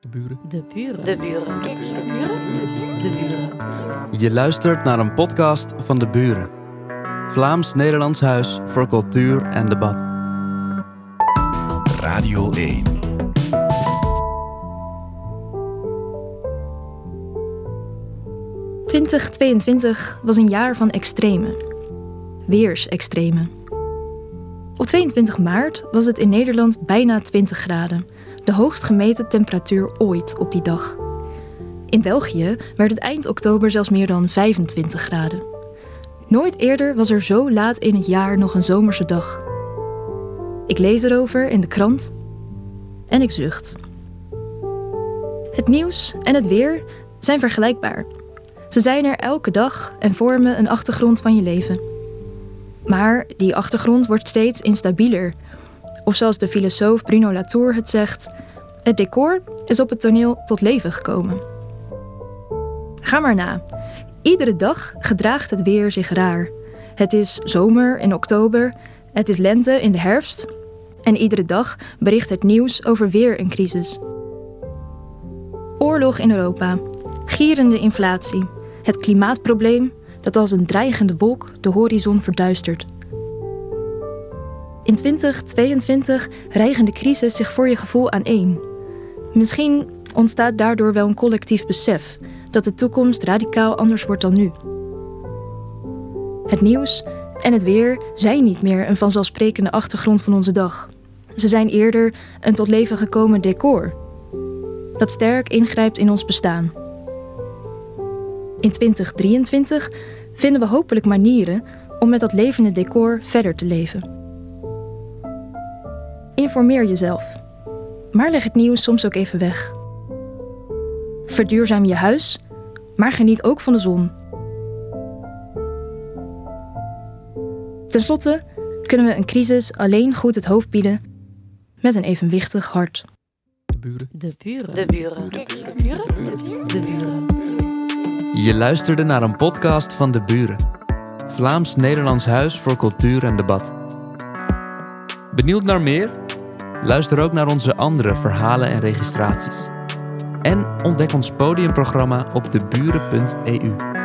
De buren. De buren. De buren. De buren. De buren. Je luistert naar een podcast van De Buren. Vlaams-Nederlands Huis voor Cultuur en Debat. Radio 1. ...2022 was een jaar van extreme. Weersextreme. Op 22 maart was het in Nederland bijna 20 graden. De hoogst gemeten temperatuur ooit op die dag. In België werd het eind oktober zelfs meer dan 25 graden. Nooit eerder was er zo laat in het jaar nog een zomerse dag. Ik lees erover in de krant en ik zucht. Het nieuws en het weer zijn vergelijkbaar. Ze zijn er elke dag en vormen een achtergrond van je leven. Maar die achtergrond wordt steeds instabieler. Of zoals de filosoof Bruno Latour het zegt: het decor is op het toneel tot leven gekomen. Ga maar na. Iedere dag gedraagt het weer zich raar. Het is zomer in oktober, het is lente in de herfst. En iedere dag bericht het nieuws over weer een crisis. Oorlog in Europa, gierende inflatie, het klimaatprobleem dat als een dreigende wolk de horizon verduistert. In 2022 rijgen de crisis zich voor je gevoel aaneen. Misschien ontstaat daardoor wel een collectief besef dat de toekomst radicaal anders wordt dan nu. Het nieuws en het weer zijn niet meer een vanzelfsprekende achtergrond van onze dag. Ze zijn eerder een tot leven gekomen decor dat sterk ingrijpt in ons bestaan. In 2023 vinden we hopelijk manieren om met dat levende decor verder te leven. Informeer jezelf, maar leg het nieuws soms ook even weg. Verduurzaam je huis, maar geniet ook van de zon. Ten slotte kunnen we een crisis alleen goed het hoofd bieden met een evenwichtig hart. De buren. De buren. De buren. De buren. De buren. Je luisterde naar een podcast van De Buren. Vlaams-Nederlands Huis voor Cultuur en Debat. Benieuwd naar meer? Luister ook naar onze andere verhalen en registraties. En ontdek ons podiumprogramma op deburen.eu.